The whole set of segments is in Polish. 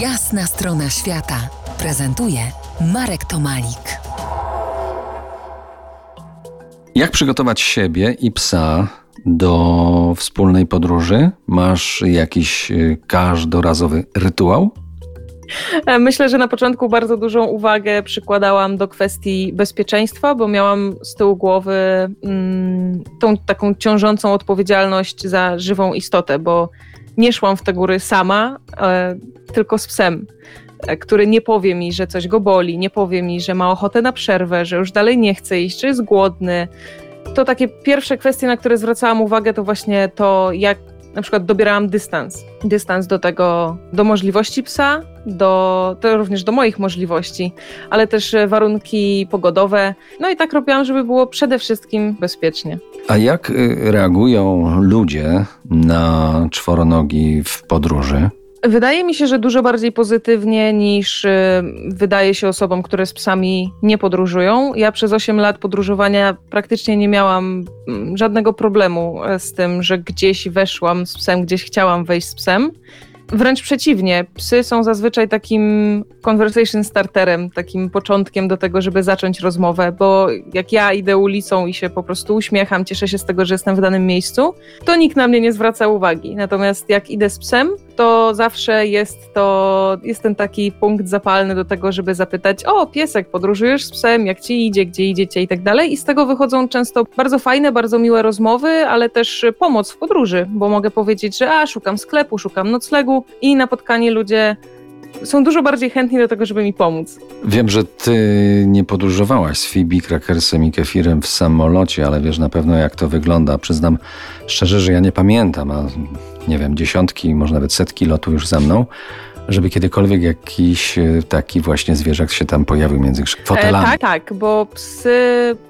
Jasna strona świata prezentuje Marek Tomalik. Jak przygotować siebie i psa do wspólnej podróży? Masz jakiś y, każdorazowy rytuał? E, myślę, że na początku bardzo dużą uwagę przykładałam do kwestii bezpieczeństwa, bo miałam z tyłu głowy mm, tą taką ciążącą odpowiedzialność za żywą istotę, bo nie szłam w te góry sama, e, tylko z psem. E, który nie powie mi, że coś go boli, nie powie mi, że ma ochotę na przerwę, że już dalej nie chce iść, że jest głodny. To takie pierwsze kwestie, na które zwracałam uwagę, to właśnie to, jak na przykład dobierałam dystans. Dystans do tego, do możliwości psa, do, to również do moich możliwości, ale też warunki pogodowe. No i tak robiłam, żeby było przede wszystkim bezpiecznie. A jak y, reagują ludzie na czworonogi w podróży? Wydaje mi się, że dużo bardziej pozytywnie niż y, wydaje się osobom, które z psami nie podróżują. Ja przez 8 lat podróżowania praktycznie nie miałam mm, żadnego problemu e, z tym, że gdzieś weszłam z psem, gdzieś chciałam wejść z psem. Wręcz przeciwnie, psy są zazwyczaj takim conversation starterem, takim początkiem do tego, żeby zacząć rozmowę, bo jak ja idę ulicą i się po prostu uśmiecham, cieszę się z tego, że jestem w danym miejscu, to nikt na mnie nie zwraca uwagi. Natomiast jak idę z psem, to zawsze jest to, jest ten taki punkt zapalny do tego, żeby zapytać, o piesek, podróżujesz z psem, jak ci idzie, gdzie idziecie? I tak dalej. I z tego wychodzą często bardzo fajne, bardzo miłe rozmowy, ale też pomoc w podróży, bo mogę powiedzieć, że a, szukam sklepu, szukam noclegu. I napotkani ludzie są dużo bardziej chętni do tego, żeby mi pomóc. Wiem, że ty nie podróżowałaś z Phoebe, Krakersem i Kefirem w samolocie, ale wiesz na pewno jak to wygląda. Przyznam szczerze, że ja nie pamiętam, a nie wiem, dziesiątki, może nawet setki lotów już za mną żeby kiedykolwiek jakiś e, taki właśnie zwierzak się tam pojawił między fotelami. E, tak, tak, bo psy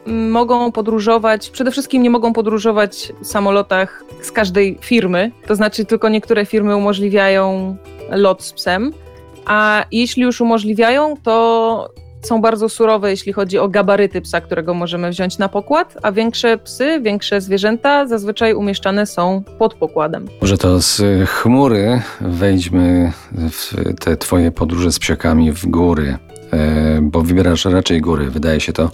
mogą podróżować, przede wszystkim nie mogą podróżować w samolotach z każdej firmy, to znaczy tylko niektóre firmy umożliwiają lot z psem, a jeśli już umożliwiają, to są bardzo surowe, jeśli chodzi o gabaryty psa, którego możemy wziąć na pokład, a większe psy, większe zwierzęta zazwyczaj umieszczane są pod pokładem. Może to z chmury wejdźmy w te twoje podróże z psiakami w góry, e, bo wybierasz raczej góry. Wydaje się to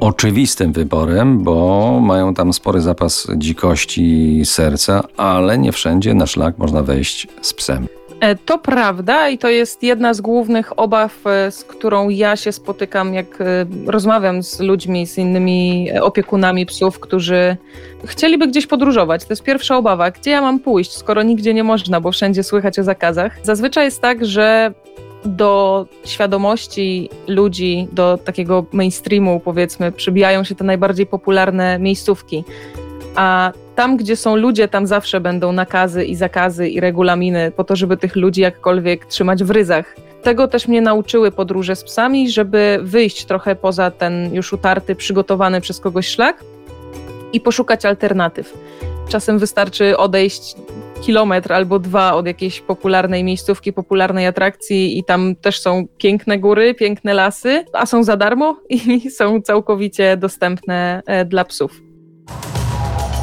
oczywistym wyborem, bo mają tam spory zapas dzikości serca, ale nie wszędzie na szlak można wejść z psem. E, to prawda i to jest jedna z głównych obaw, e, z którą ja się spotykam, jak e, rozmawiam z ludźmi, z innymi opiekunami psów, którzy chcieliby gdzieś podróżować. To jest pierwsza obawa. Gdzie ja mam pójść, skoro nigdzie nie można, bo wszędzie słychać o zakazach? Zazwyczaj jest tak, że do świadomości ludzi, do takiego mainstreamu, powiedzmy, przybijają się te najbardziej popularne miejscówki. A tam, gdzie są ludzie, tam zawsze będą nakazy i zakazy i regulaminy po to, żeby tych ludzi jakkolwiek trzymać w ryzach. Tego też mnie nauczyły podróże z psami, żeby wyjść trochę poza ten już utarty, przygotowany przez kogoś szlak i poszukać alternatyw. Czasem wystarczy odejść kilometr albo dwa od jakiejś popularnej miejscówki, popularnej atrakcji i tam też są piękne góry, piękne lasy, a są za darmo i są całkowicie dostępne e, dla psów.